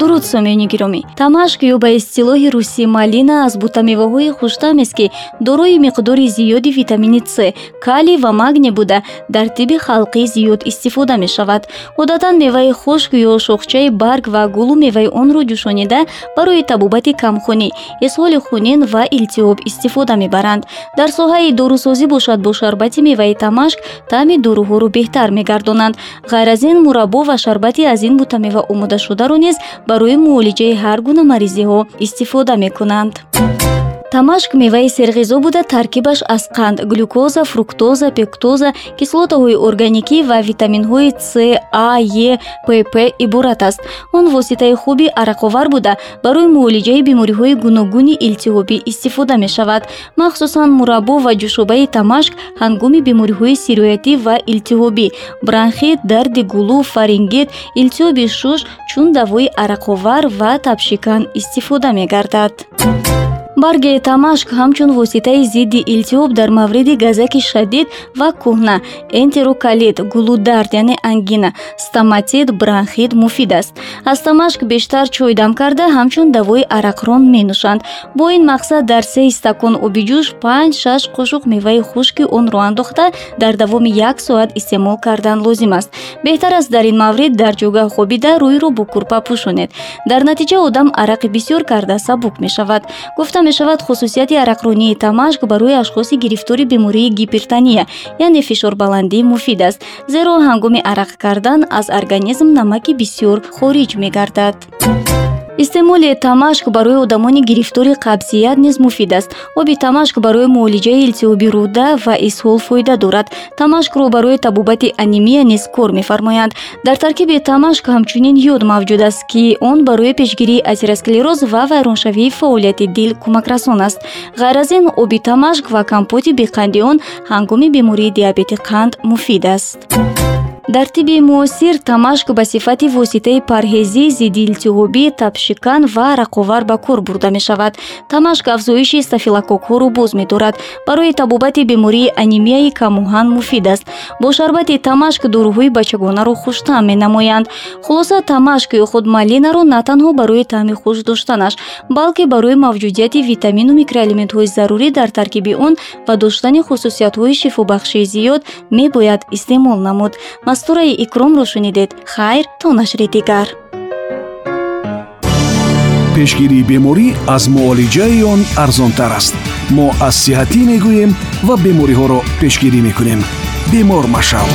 дуруд сомиёни гиромӣ. Тамашк ё ба истилоҳи русӣ малина аз бутамеваҳои хуштамест ки дорои миқдори зиёди витамини с калий ва магне буда дар тибби халқӣ зиёд истифода мешавад. Одатан меваи хушк ё шохчаи барг ва гулу меваи онро ҷӯшонида барои табобати камхунӣ исҳоли хунин ва илтиҳоб истифода мебаранд. Дар соҳаи дорусозӣ бошад бо шарбати меваи тамашк таъми доруҳоро беҳтар мегардонанд. Ғайр аз ин мураббо ва шарбати аз ин бутамева омодашударо низ барои муолиҷаи ҳар гуна маризиҳо истифода мекунанд тамашк меваи серғизо буда таркибаш аз қанд глюкоза фруктоза пектоза кислотаҳои органикӣ ва витаминҳои с а е пп иборат аст. Он воситаи хуби арақовар буда. Барои муолиҷаи бемориҳои гуногуни илтиҳобӣ истифода мешавад. Махсусан мураббо ва ҷӯшобаи тамашк ҳангоми бемориҳои сироятӣ ва илтиҳобӣ бронхит дарди гулӯ фарингит илтиҳоби шуш чун давои арақовар ва табшикан истифода мегардад барги тамашк ҳамчун воситаи зидди илтиҳоб дар мавриди газаки шадид ва кӯҳна энтерокалит гулудард яъне ангина стаматит бронхит муфид аст. Аз тамашк бештар чой дам карда ҳамчун давои арақрон менӯшанд. Бо ин мақсад дар се стакон оби ҷӯш панҷ шаш қошуқ меваи хушки онро андохта дар давоми як соат истеъмол кардан лозим аст. Беҳтар аст дар ин маврид дар ҷойгоҳ хобида рӯйро бо курпа пӯшонед. Дар натиҷа одам арақи бисёр карда сабук мешавад. Гуфта мешавад хусусияти арақронии тамашк барои ашхоси гирифтори бемории гипертония яъне фишорбаландӣ муфид аст зеро ҳангоми арақ кардан аз организм намаки бисёр хориҷ мегардад истеъмоли тамашк барои одамони гирифтори қабзият низ муфид аст. Оби тамашк барои муолиҷаи илтиҳоби рӯда ва исҳол фоида дорад. Тамашкро барои табобати анемия низ кор мефармоянд. Дар таркиби тамашк ҳамчунин ёд мавҷуд аст ки он барои пешгирии атеросклероз ва вайроншавии фаъолияти дил кӯмакрасон аст. Ғайр аз ин оби тамашк ва компоти беқанди он ҳангоми бемории диабети қанд муфид аст дар тибби муосир тамашк ба сифати воситаи парҳезӣ зидди илтиҳобӣ табшикан ва арақовар ба кор бурда мешавад. Тамашк афзоиши стафилококҳоро боз медорад. Барои табобати бемории анемияи камоҳан муфид аст. Бо шарбати тамашк дорӯҳои бачагонаро хуштаъм менамоянд. Хулоса тамашк ё худ малинаро на танҳо барои таъми хуш доштанаш балки барои мавҷудияти витамину микроэлементҳои зарурӣ дар таркиби он ва доштани хусусиятҳои шифобахшии зиёд мебояд истеъмол намуд дастураи икромро шунидед. Хайр то нашри дигар. Пешгирии беморӣ аз муолиҷаи он арзонтар аст. Мо аз сиҳатӣ мегӯем ва бемориҳоро пешгирӣ мекунем. Бемор машав